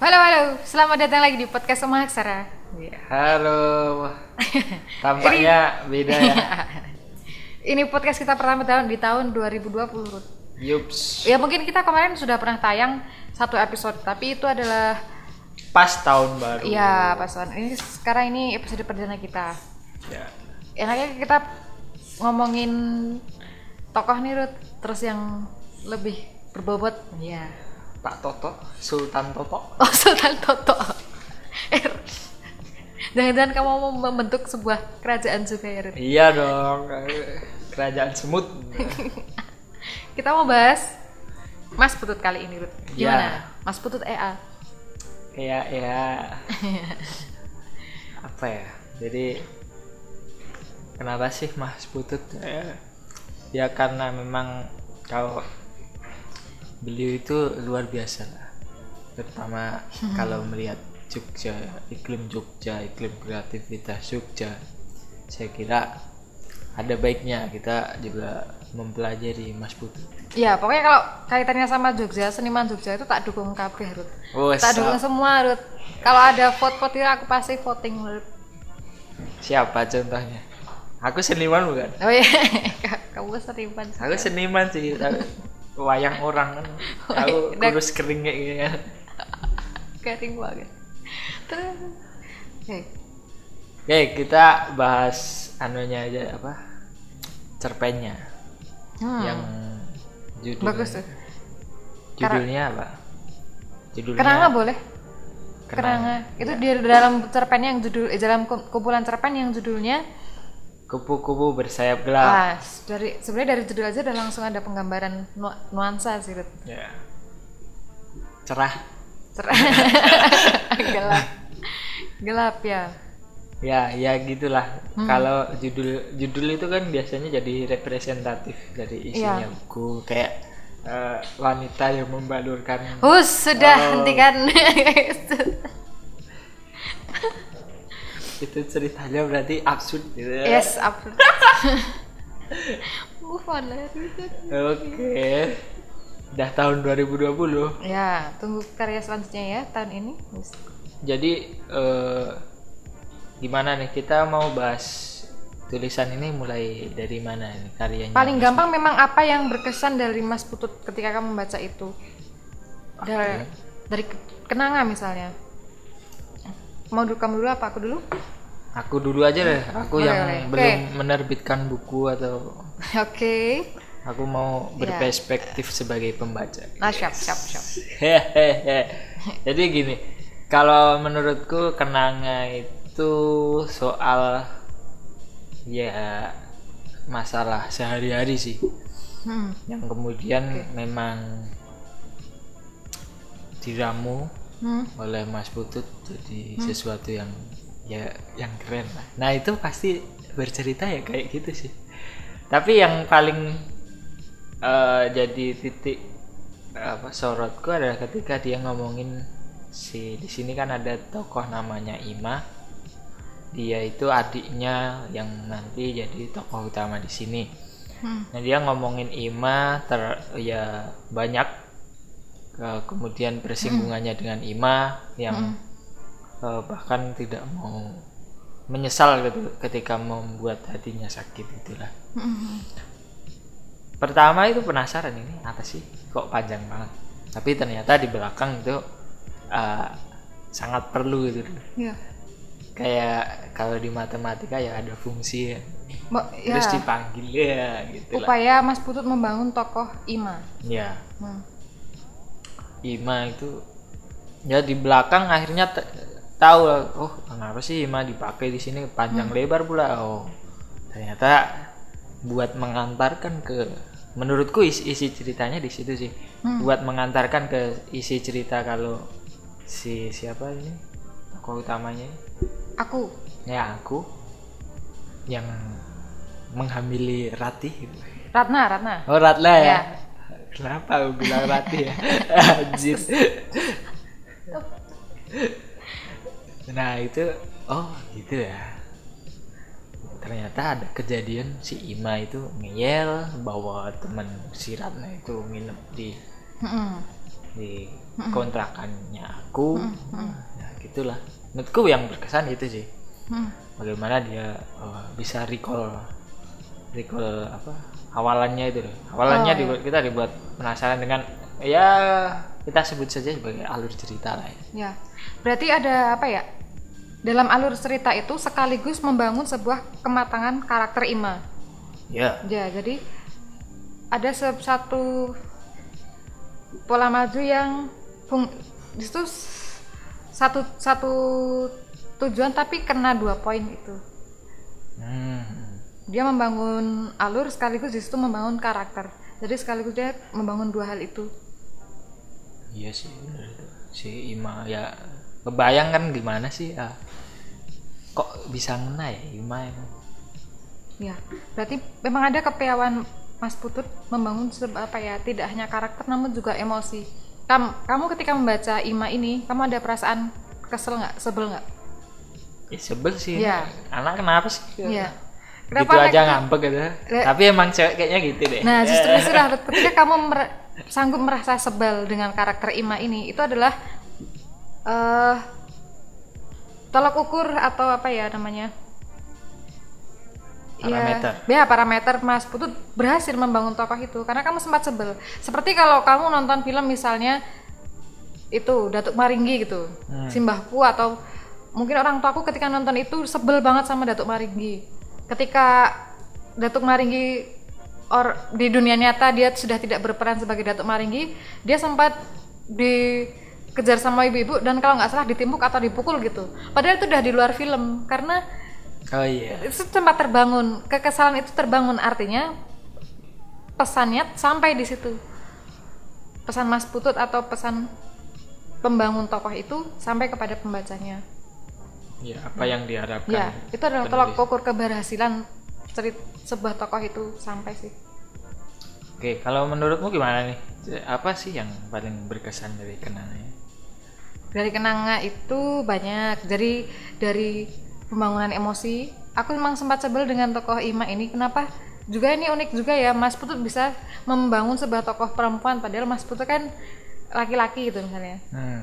Halo, halo. Selamat datang lagi di podcast Oma Aksara. Ya, Halo. Tampaknya beda ya. Ini podcast kita pertama tahun di tahun 2020. Ruth. Yups. Ya mungkin kita kemarin sudah pernah tayang satu episode, tapi itu adalah Pas tahun baru. ya pasan. Ini sekarang ini episode perdana kita. Ya. Enaknya kita ngomongin tokoh nih Ruth, terus yang lebih berbobot. Ya. Pak Toto, Sultan Toto. Oh, Sultan Toto. Eh, Jangan-jangan kamu mau membentuk sebuah kerajaan juga ya? Iya dong. Kerajaan semut. Kita mau bahas Mas Putut kali ini, Ruth. Ya. Gimana? Mas Putut EA. Kayak ya. Apa ya? Jadi kenapa sih Mas Putut? Eh, Ya karena memang kalau beliau itu luar biasa lah. Terutama kalau melihat Jogja, iklim Jogja, iklim kreativitas Jogja. Saya kira ada baiknya kita juga mempelajari Mas Putut. Ya, pokoknya kalau kaitannya sama Jogja, seniman Jogja itu tak dukung kabeh, Ruth. Oh, tak dukung semua, Ruth. Kalau ada vote-vote itu aku pasti voting, Ruth. siapa contohnya? Aku seniman bukan? Oh iya, kamu seniman. Aku seniman sih, tapi wayang orang kan. Aku Wayang. kurus kering kayak gini kan. Garing banget. Terus, oke. Oke, kita bahas anunya aja apa? Cerpennya Hmm. yang judulnya. Bagus tuh. Judulnya apa? Judulnya Kenanga boleh? Kenanga. Kenanga. Itu di dalam cerpen yang judul eh, dalam kum- kumpulan cerpen yang judulnya Kupu-kupu bersayap gelap. ah, dari sebenarnya dari judul aja udah langsung ada penggambaran nu- nuansa sih, Ruth. Ya. Cerah. Cer- gelap. Gelap ya. Ya, ya gitulah. Hmm. Kalau judul judul itu kan biasanya jadi representatif dari isinya Iya. buku kayak eh, wanita yang membalurkan Hus, sudah Oh. hentikan. itu ceritanya berarti absurd gitu ya. yes, absurd. Move on lah. Oke. Udah tahun 2020. Ya, tunggu karya selanjutnya ya tahun ini. Jadi eh, gimana nih kita mau bahas tulisan ini mulai dari mana nih karyanya? Paling gampang memang apa yang berkesan dari Mas Putut ketika kamu membaca itu. Dari, dari ke- kenanga misalnya. Mau dulu kamu dulu apa aku dulu? Aku dulu aja deh. Aku Boleh, yang boleh. belum menerbitkan buku atau Oke. aku mau berperspektif sebagai pembaca. Nah, siap, siap, siap. Hehehe. Jadi gini, kalau menurutku kenanga itu soal ya masalah sehari-hari sih, Hmm. yang kemudian memang diramu Hmm. oleh Mas Putut jadi sesuatu yang ya yang keren lah. Nah itu pasti bercerita ya kayak gitu sih. Tapi yang paling eh, jadi titik apa sorotku adalah ketika dia ngomongin si di sini kan ada tokoh namanya Ima. Dia itu adiknya yang nanti jadi tokoh utama di sini. Hmm. Nah dia ngomongin Ima ter ya banyak ke- kemudian persinggungannya dengan Ima yang eh, bahkan tidak mau menyesal gitu ketika membuat hatinya sakit itulah. Hmm. Pertama itu penasaran ini apa sih kok panjang banget. Tapi ternyata di belakang itu eh, sangat perlu gitu. Ya. Kayak kalau di matematika ya ada fungsi ya. Mbak, ya. Terus dipanggil ya gitu lah. Upaya Mas Putut membangun tokoh Ima. Ya. Hmm. Ima itu ya di belakang akhirnya tahu oh kenapa sih Ima dipakai di sini panjang lebar pula oh ternyata buat mengantarkan ke menurutku isi, isi ceritanya di situ sih Hmm. buat mengantarkan ke isi cerita kalau si siapa ini tokoh utamanya Aku. ya aku yang menghamili Ratih. Ratna, Ratna. Oh Ratna ya. Ya. Kenapa aku bilang Ratih ya? Anjir. nah itu oh gitu ya. Ternyata ada kejadian si Ima itu ngeyel bawa teman si Ratna itu nginep di di kontrakannya aku ya gitulah menurutku yang berkesan itu sih Mm. bagaimana dia oh, bisa recall recall apa awalannya itu loh awalannya Oh, dibuat- kita dibuat penasaran dengan ya kita sebut saja sebagai alur cerita lah ya Ya, berarti ada apa ya? Dalam alur cerita itu sekaligus membangun sebuah kematangan karakter Ima. ya Ya, jadi ada satu pola maju yang fung, itu satu satu tujuan tapi kena dua poin itu. hmm. Dia membangun alur sekaligus di situ membangun karakter. Jadi sekaligus dia membangun dua hal itu. iya sih bener itu. si Ima ya kebayang kan gimana sih ah, kok bisa ngena ya Ima emang Ya, berarti memang ada kepiawan Mas Putut membangun apa ya, tidak hanya karakter namun juga emosi. Kamu, kamu ketika membaca Ima ini, kamu ada perasaan kesel nggak, sebel nggak? ya sebel sih Iya. anak kenapa sih gitu Kenapa aja anak- ngambek gitu Le- tapi emang cewek kayaknya gitu deh Nah, justru itulah ketika kamu mer- sanggup merasa sebel dengan karakter Ima ini, itu adalah eh tolak ukur atau apa ya namanya? Parameter. Ya, ya, parameter Mas Putut berhasil membangun tokoh itu karena kamu sempat sebel. Seperti kalau kamu nonton film misalnya itu Datuk Maringgi gitu, Hmm. Simbahku atau mungkin orang tuaku ketika nonton itu sebel banget sama Datuk Maringgi. Ketika Datuk Maringgi or di dunia nyata dia sudah tidak berperan sebagai Datuk Maringgi, dia sempat dikejar sama ibu-ibu dan kalau nggak salah ditimbuk atau dipukul gitu. Padahal itu udah di luar film karena oh iya. itu sempat terbangun. Kekesalan itu terbangun artinya pesannya sampai di situ. Pesan Mas Putut atau pesan pembangun tokoh itu sampai kepada pembacanya ya apa yang diharapkan? Ya itu adalah tolak penulis. ukur keberhasilan cerit sebuah tokoh itu sampai sih. Oke kalau menurutmu gimana nih? Apa sih yang paling berkesan dari kenangannya dari kenanga itu banyak. Jadi dari pembangunan emosi. Aku memang sempat sebel dengan tokoh Ima ini. Kenapa? Juga ini unik juga ya. Mas Putut bisa membangun sebuah tokoh perempuan padahal Mas Putut kan laki-laki gitu misalnya. Hmm.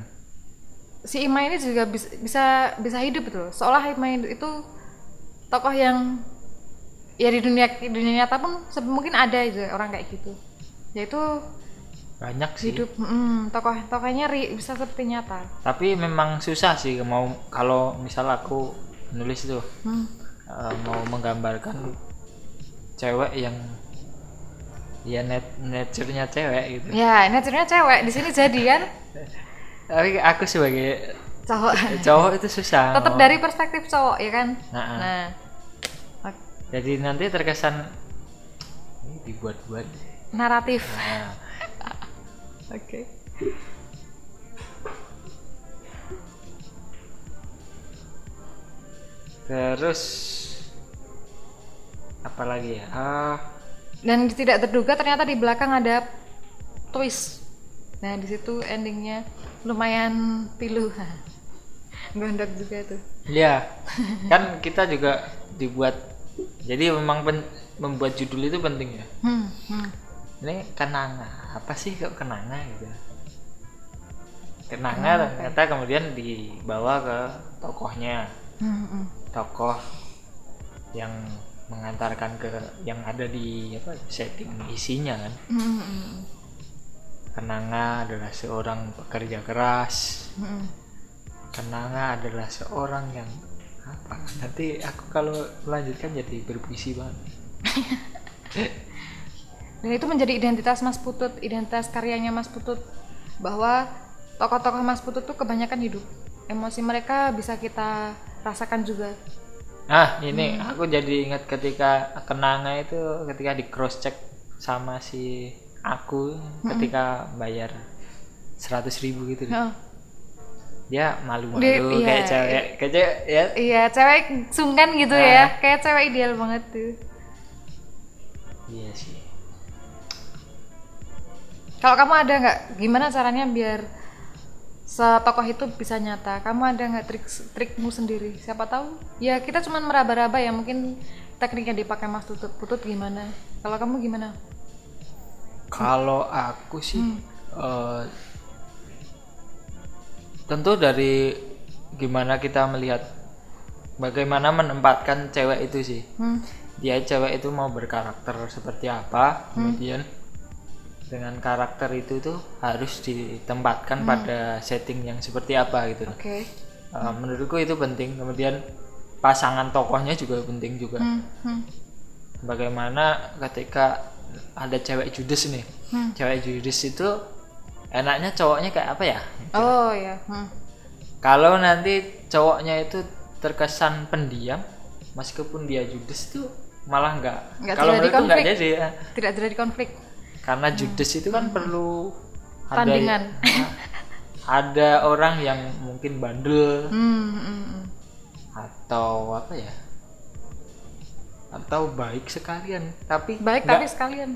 Si Ima ini juga bisa bisa, bisa hidup gitu loh. Seolah Ima itu tokoh yang ya di dunia di dunia nyata pun mungkin ada juga orang kayak gitu. Yaitu banyak sih. hidup mm, tokoh tokohnya ri- bisa seperti nyata. Tapi memang susah sih mau kalau misal aku nulis itu Hmm. eh, mau menggambarkan cewek yang ya net nature-nya cewek gitu. Ya, akhirnya cewek. Di sini jadi kan tapi aku sebagai cowok. cowok itu susah Tetap dari perspektif cowok ya kan. Nah, Nah, ok- jadi nanti terkesan ini dibuat-buat naratif. nah, Oke. terus apa lagi ya ah Dan tidak terduga ternyata di belakang ada twist. Nah, di situ endingnya lumayan pilu. Gondok juga tuh. ya kan kita juga dibuat jadi memang pen- membuat judul itu penting ya Hmm, hmm. ini kenanga apa sih kok kenanga gitu kenanga ternyata kemudian dibawa ke tokohnya Hmm, hmm. tokoh yang mengantarkan ke yang ada di apa setting isinya kan Hmm, hmm, kenanga adalah seorang pekerja keras hmm. kenanga adalah seorang yang apa nanti aku kalau melanjutkan jadi berpuisi banget Dan itu menjadi identitas Mas Putut, identitas karyanya Mas Putut bahwa tokoh-tokoh Mas Putut tuh kebanyakan hidup. Emosi mereka bisa kita rasakan juga. ah ini aku jadi ingat ketika kenanga itu ketika di cross check sama si aku ketika bayar seratus ribu gitu. Heeh. dia malu-malu iya. kayak cewek kayak cewek ya Iya, cewek sungkan gitu Ah. ya. Kayak cewek ideal banget tuh. iya sih Kalau kamu ada nggak gimana caranya biar setokoh itu bisa nyata? Kamu ada nggak trik trikmu sendiri? Siapa tahu? Ya kita cuman meraba-raba ya mungkin teknik yang dipakai Mas Tutut Putut gimana? Kalau kamu gimana? Kalau aku sih Hmm. eh, tentu dari gimana kita melihat bagaimana menempatkan cewek itu sih Hmm. dia cewek itu mau berkarakter seperti apa kemudian dengan karakter itu tuh harus ditempatkan pada setting yang seperti apa gitu Oke. Uh, menurutku itu penting kemudian pasangan tokohnya juga penting juga Hmm. Hmm. bagaimana ketika ada cewek judes nih Hmm. cewek judes itu enaknya cowoknya kayak apa ya Oh ya. Hmm. kalau nanti cowoknya itu terkesan pendiam meskipun dia judes tuh malah nggak kalau terjadi menurutku nggak konflik. jadi ya. Tidak terjadi konflik. karena judes itu kan perlu ada Tandingan. ada orang yang mungkin bandel Hmm. hmm, hmm. atau apa ya atau baik sekalian tapi Baik nggak- tapi sekalian.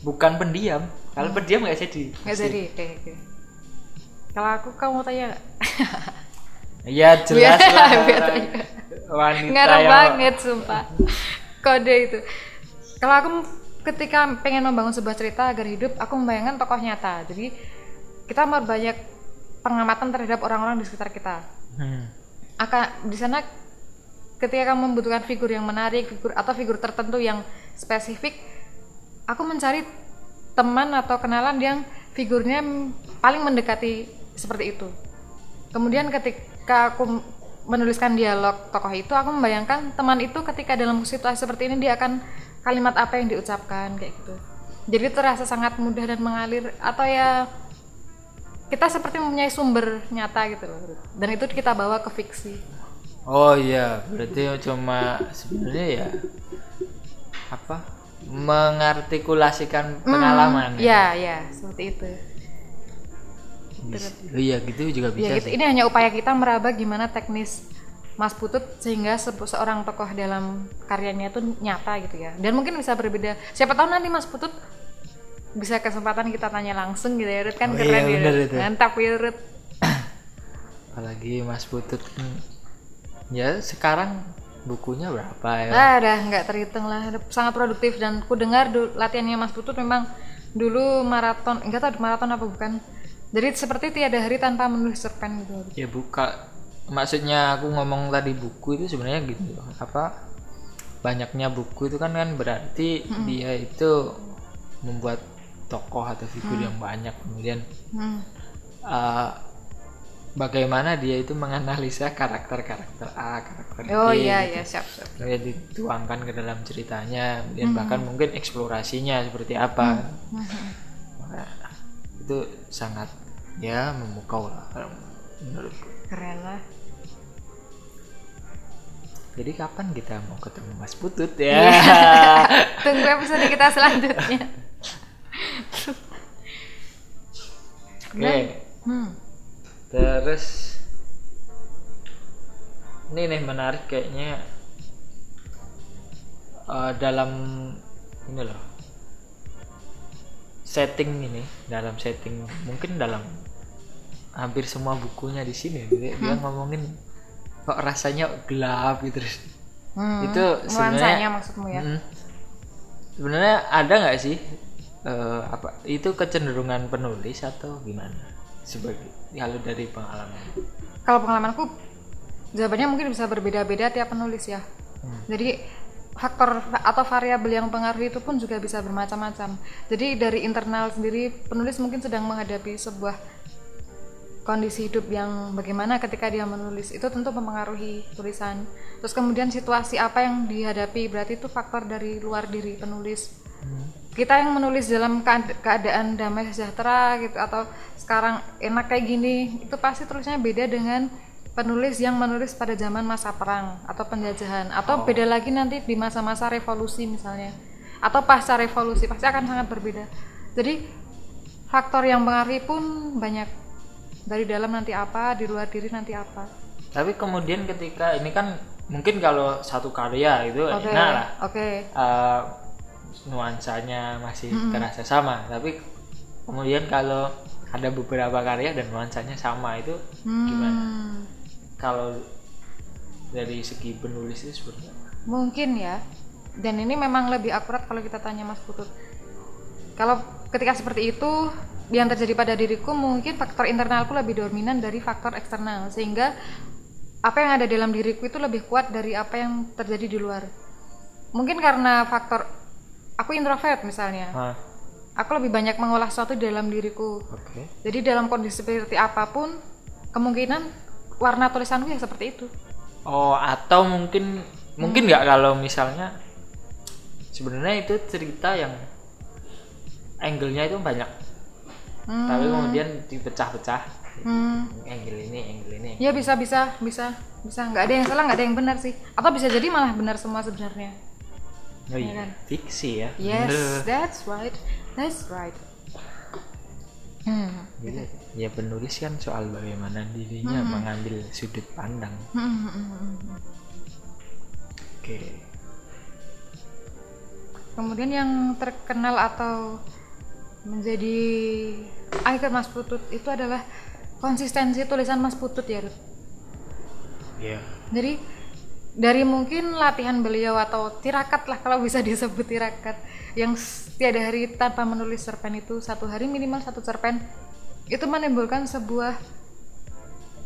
bukan pendiam kalau pendiam nggak jadi Nggak jadi. Oke. oke. Kalau aku kamu mau tanya? Iya jelas Biar- lah biar wanita Ngarep yang banget sumpah. Kode itu. Kalau aku ketika pengen membangun sebuah cerita agar hidup, aku membayangkan tokoh nyata. Jadi kita banyak pengamatan terhadap orang-orang di sekitar kita. Hmm. Akan di sana ketika kamu membutuhkan figur yang menarik, figur atau figur tertentu yang spesifik, aku mencari teman atau kenalan yang figurnya paling mendekati seperti itu. Kemudian ketika aku menuliskan dialog tokoh itu, aku membayangkan teman itu ketika dalam situasi seperti ini dia akan kalimat apa yang diucapkan kayak gitu. Jadi terasa sangat mudah dan mengalir atau ya kita seperti mempunyai sumber nyata gitu loh. Dan itu kita bawa ke fiksi. Oh iya berarti cuma sebenarnya ya apa mengartikulasikan pengalaman ya Ya, ya, seperti itu. Bis- oh iya gitu juga bisa Ya, gitu. sih. Ini hanya upaya kita meraba gimana teknis Mas Putut sehingga se- seorang tokoh dalam karyanya itu nyata gitu ya. Dan mungkin bisa berbeda. Siapa tahu nanti Mas Putut bisa kesempatan kita tanya langsung gitu ya, Rut kan Oh keren iya, ya. Mantap ya, Rut. apalagi Mas Putut hmm, ya sekarang bukunya berapa ya Ah, dah nggak terhitung lah. Sangat produktif dan ku dengar du- latihannya Mas Putut memang dulu maraton, enggak tahu maraton apa bukan. Jadi seperti tiada hari tanpa menulis cerpen gitu. ya buka maksudnya aku ngomong tadi buku itu sebenarnya gitu apa banyaknya buku itu kan kan berarti dia itu membuat tokoh atau figur yang banyak kemudian Hmm. uh, bagaimana dia itu menganalisa karakter-karakter A karakter B Oh iya gitu. ya, siap siap. kemudian dituangkan ke dalam ceritanya kemudian bahkan mungkin eksplorasinya seperti apa Maka itu sangat ya memukau lah kalau menurutku Keren lah. jadi kapan kita mau ketemu Mas Putut ya Tunggu episode kita selanjutnya. oke Hmm. Terus ini nih menarik kayaknya eh, dalam ini loh setting ini dalam setting mungkin dalam hampir semua bukunya di sini dia, dia ngomongin kok rasanya gelap gitu Hmm. itu sebenarnya maksudmu ya. Mm. sebenarnya ada nggak sih eh, apa itu kecenderungan penulis atau gimana sebagai kalau dari pengalaman Kalau pengalamanku jawabannya mungkin bisa berbeda-beda tiap penulis ya. Jadi faktor atau variabel yang pengaruh itu pun juga bisa bermacam-macam. Jadi dari internal sendiri penulis mungkin sedang menghadapi sebuah kondisi hidup yang bagaimana ketika dia menulis itu tentu mempengaruhi tulisan. Terus kemudian situasi apa yang dihadapi berarti itu faktor dari luar diri penulis. Kita yang menulis dalam kead- keadaan damai sejahtera gitu atau sekarang enak kayak gini itu pasti tulisnya beda dengan penulis yang menulis pada zaman masa perang atau penjajahan atau beda lagi nanti di masa-masa revolusi misalnya atau pasca revolusi pasti akan sangat berbeda. Jadi faktor yang mempengaruhi pun banyak dari dalam nanti apa, di luar diri nanti apa. tapi kemudian ketika ini kan mungkin kalau satu karya itu Oke, enak lah oke. eh, nuansanya masih terasa sama. Tapi kemudian kalau ada beberapa karya dan nuansanya sama itu gimana? Hmm, kalau dari segi penulis itu seperti apa mungkin ya. Dan ini memang lebih akurat kalau kita tanya Mas Putut. Kalau ketika seperti itu, yang terjadi pada diriku mungkin faktor internalku lebih dominan dari faktor eksternal. Sehingga apa yang ada dalam diriku itu lebih kuat dari apa yang terjadi di luar. Mungkin karena faktor aku introvert misalnya. Ah, aku lebih banyak mengolah sesuatu di dalam diriku. Oke. Jadi dalam kondisi seperti apa pun kemungkinan warna tulisanku ya seperti itu. Oh atau mungkin mungkin nggak kalau misalnya sebenarnya itu cerita yang angle-nya itu banyak. Hmm. tapi kemudian dipecah-pecah. Hmm. angle ini angle ini ya bisa bisa bisa bisa. Nggak ada yang salah nggak ada yang benar sih. Atau bisa jadi malah benar semua sebenarnya oh ya iya kan? fiksi ya yes Bener. that's right that's right hmm. Jadi, ya penulis kan soal bagaimana dirinya mengambil sudut pandang Hmm, hmm, hmm, hmm. oke kemudian yang terkenal atau menjadi ikon Mas Putut itu adalah konsistensi tulisan Mas Putut ya Ruth. ya Jadi dari mungkin latihan beliau atau tirakat lah kalau bisa disebut tirakat. Yang tiada hari tanpa menulis cerpen itu satu hari minimal satu cerpen itu menimbulkan sebuah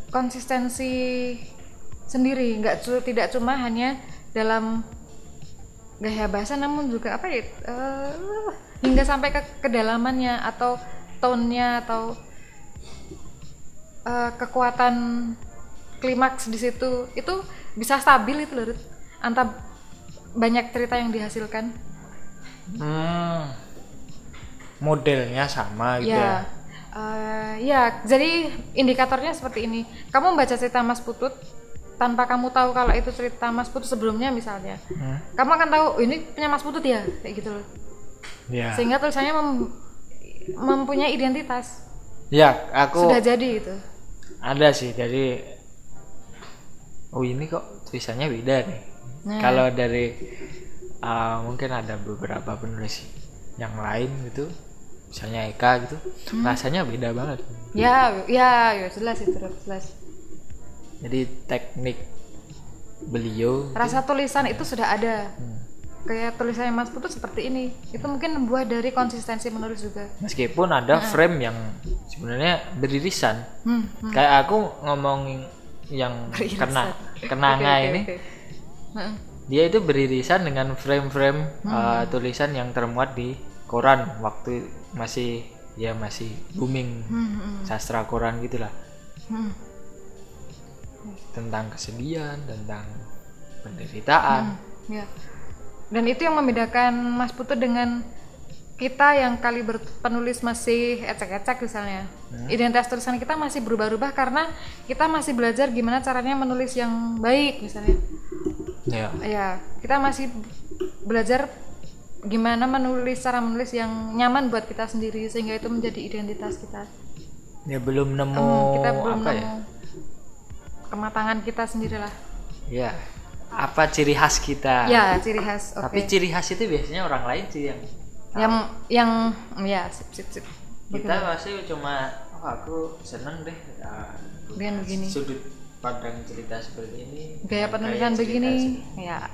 konsistensi sendiri. Nggak tidak cuma hanya dalam gaya bahasa namun juga apa ya eh, hingga sampai ke kedalamannya atau tone-nya atau eh, kekuatan klimaks di situ. Itu bisa stabil itu loh antara banyak cerita yang dihasilkan. Hmm, modelnya sama gitu ya. eh, ya jadi indikatornya seperti ini. Kamu membaca cerita Mas Putut tanpa kamu tahu kalau itu cerita Mas Putut sebelumnya misalnya Hmm, kamu akan tahu "Oh, ini punya Mas Putut ya? Kayak gitu loh. Ya. Sehingga tulisannya mem- mempunyai identitas. Ya aku sudah jadi itu. Ada sih dari oh ini kok tulisannya beda nih. Nah. kalau dari uh, mungkin ada beberapa penulis yang lain gitu misalnya Eka gitu Hmm. rasanya beda banget. Ya ya ya jelas itu jelas. Jadi teknik beliau rasa tulisan itu sudah ada. Hmm, kayak tulisannya Mas Putut seperti ini. Itu mungkin buah dari konsistensi menulis juga. Meskipun ada frame yang sebenarnya beririsan. Hmm, hmm. kayak aku ngomongin yang Beririsan. kena kenanga oke, ini. Heeh. dia itu beririsan dengan frame-frame Hmm. uh, tulisan yang termuat di koran waktu masih ya masih booming Hmm, hmm, sastra koran gitulah hmm. tentang kesedihan tentang penderitaan Hmm, ya. Dan itu yang membedakan Mas Putu dengan kita yang kali berpenulis masih ecek-ecek misalnya. Identitas tulisan kita masih berubah-ubah karena kita masih belajar gimana caranya menulis yang baik misalnya. ya Ya, kita masih belajar gimana menulis cara menulis yang nyaman buat kita sendiri sehingga itu menjadi identitas kita. ya belum nemu Hmm, kita belum apa nemu ya kematangan kita sendirilah. ya apa ciri khas kita Ya, ciri khas. Oke. tapi ciri khas itu biasanya orang lain sih yang yang yang ya sip sip sip. Kita pasti cuma oh aku seneng deh uh, begini. sudut pandang cerita seperti ini. Gaya penulisan begini ya.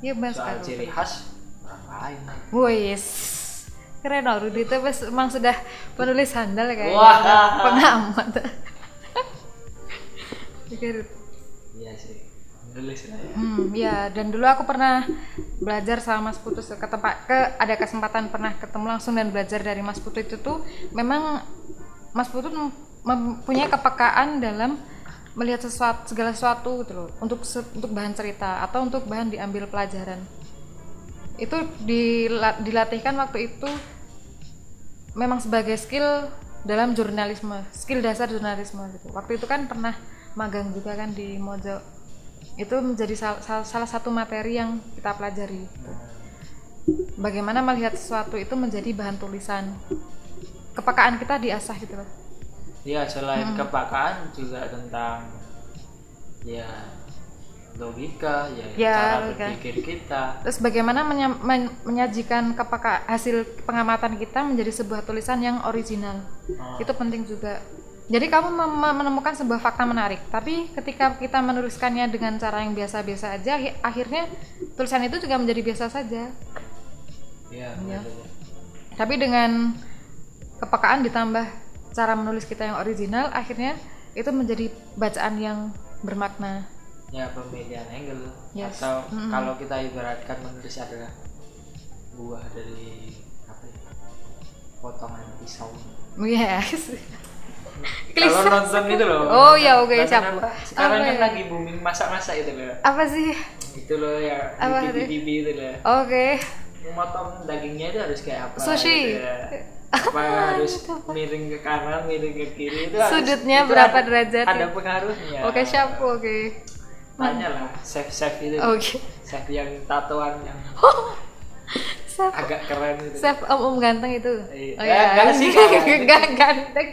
Ya mas soal ciri khas orang lain. Wes keren loh Rudy itu emang sudah penulis handal kayaknya Wah. pengamat. Iya sih ya? Hmm, ya dan dulu aku pernah belajar sama Mas Putu ke tempat ke ada kesempatan pernah ketemu langsung dan belajar dari Mas Putu itu tuh memang Mas Putu mem- mempunyai kepekaan dalam melihat sesuatu segala sesuatu gitu loh. Untuk untuk bahan cerita atau untuk bahan diambil pelajaran. Itu dila- dilatihkan waktu itu memang sebagai skill dalam jurnalisme skill dasar jurnalisme gitu. Waktu itu kan pernah magang juga kan di Mojo itu menjadi sal- sal- salah satu materi yang kita pelajari bagaimana melihat sesuatu itu menjadi bahan tulisan kepekaan kita diasah gitu loh Iya, selain Hmm. kepakaan juga tentang ya logika, ya, Ya, cara logika. berpikir kita. terus bagaimana menya- men- menyajikan kepeka hasil pengamatan kita menjadi sebuah tulisan yang original Oh. itu penting juga jadi kamu menemukan sebuah fakta menarik. Tapi ketika kita menuliskannya dengan cara yang biasa-biasa aja hi- akhirnya tulisan itu juga menjadi biasa saja. Iya, betul. tapi dengan kepekaan ditambah cara menulis kita yang original akhirnya itu menjadi bacaan yang bermakna. Ya pemilihan angle. Yes. atau Mm-mm. kalau kita ibaratkan menulis adalah buah dari apa ya? Potongan pisau. Yes kalau nonton itu loh Oh, iya, oke, nonton siap. sekarang Apa kan ya? lagi booming masak-masak itu loh apa sih itu loh ya Apa di? TV itu loh oke motong dagingnya itu harus kayak apa Sushi. gitu ya. apa harus miring ke kanan miring ke kiri itu harus- Sudutnya itu berapa ada- derajat ada ya? pengaruhnya oke siap oke tanya lah chef chef itu Oke. chef yang tatoan yang Chef, agak keren itu chef om om ganteng itu. Iya. Oh Eh, enggak sih, enggak ganteng.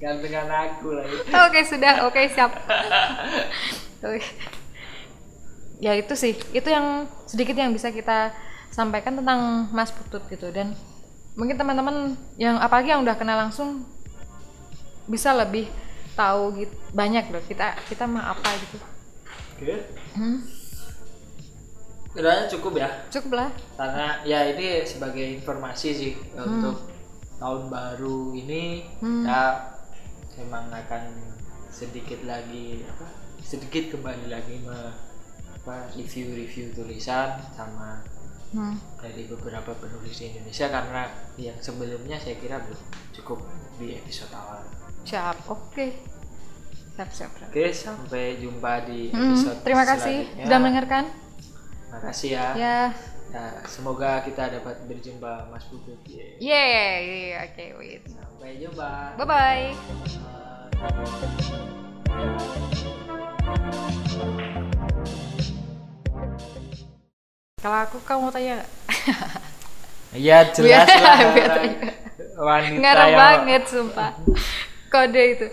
Gantengan aku lagi Oke sudah, oke siap. Oke. Ya itu sih, itu yang sedikit yang bisa kita sampaikan tentang Mas Putut gitu dan mungkin teman-teman yang apalagi yang udah kenal langsung bisa lebih tahu gitu banyak loh kita kita mah apa gitu. Oke. Hmm, Kiranya cukup ya cukup lah. karena ya ini sebagai informasi sih untuk tahun baru ini Hmm. ya memang akan sedikit lagi apa sedikit kembali lagi me, apa review-review tulisan sama Hmm. dari beberapa penulis di Indonesia karena yang sebelumnya saya kira belum cukup di episode awal. Siap, oke. Siap, siap. siap. Oke, sampai jumpa di Hmm, episode terima kasih sudah mendengarkan. Makasih ya. Ya, Nah, semoga kita dapat berjumpa Mas. Yeay. yeay, oke, wait. Sampai jumpa. Bye bye. Kalau aku kamu mau tanya nggak? Iya jelas lah. Wanita Ngarep yang banget sumpah. Kode itu.